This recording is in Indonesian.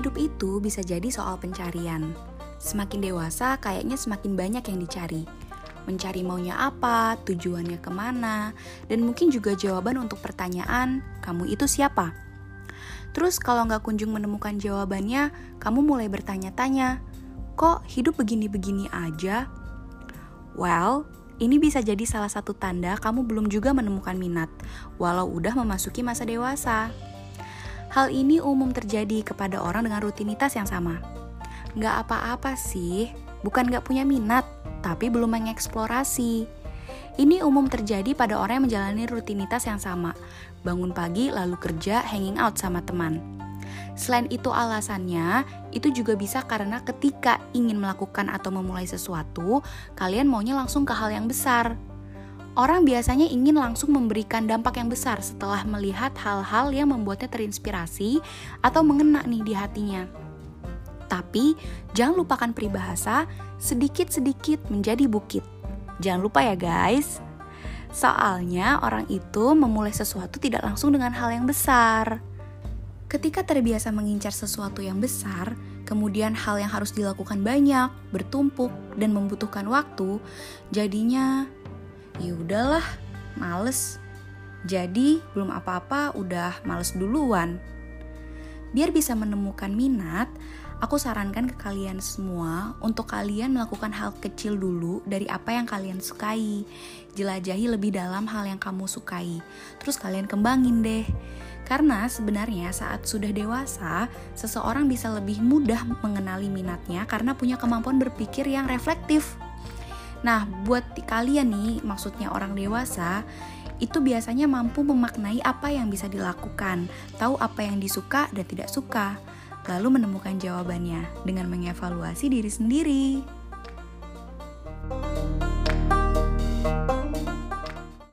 itu bisa jadi soal pencarian. Semakin dewasa, kayaknya semakin banyak yang dicari. Mencari maunya apa, tujuannya ke mana, dan mungkin juga jawaban untuk pertanyaan, kamu itu siapa? Terus kalau nggak kunjung menemukan jawabannya, kamu mulai bertanya-tanya, kok hidup begini-begini aja? Well, ini bisa jadi salah satu tanda kamu belum juga menemukan minat, walau udah memasuki masa dewasa. Hal ini umum terjadi kepada orang dengan rutinitas yang sama. Nggak apa-apa sih, bukan nggak punya minat, tapi belum mengeksplorasi. Ini umum terjadi pada orang yang menjalani rutinitas yang sama. Bangun pagi lalu kerja, hanging out sama teman. Selain itu alasannya, itu juga bisa karena ketika ingin melakukan atau memulai sesuatu, kalian maunya langsung ke hal yang besar. Orang biasanya ingin langsung memberikan dampak yang besar setelah melihat hal-hal yang membuatnya terinspirasi atau mengena nih di hatinya. Tapi jangan lupakan peribahasa sedikit-sedikit menjadi bukit. Jangan lupa ya guys. Soalnya orang itu memulai sesuatu tidak langsung dengan hal yang besar. Ketika terbiasa mengincar sesuatu yang besar, kemudian hal yang harus dilakukan banyak, bertumpuk, dan membutuhkan waktu, jadinya ya udahlah, males. Jadi belum apa-apa udah males duluan. Biar bisa menemukan minat, aku sarankan ke kalian semua untuk kalian melakukan hal kecil dulu dari apa yang kalian sukai. Jelajahi lebih dalam hal yang kamu sukai. Terus kalian kembangin deh. Karena sebenarnya saat sudah dewasa, seseorang bisa lebih mudah mengenali minatnya karena punya kemampuan berpikir yang reflektif. Nah, buat kalian nih, maksudnya orang dewasa, itu biasanya mampu memaknai apa yang bisa dilakukan, tahu apa yang disuka dan tidak suka, lalu menemukan jawabannya dengan mengevaluasi diri sendiri.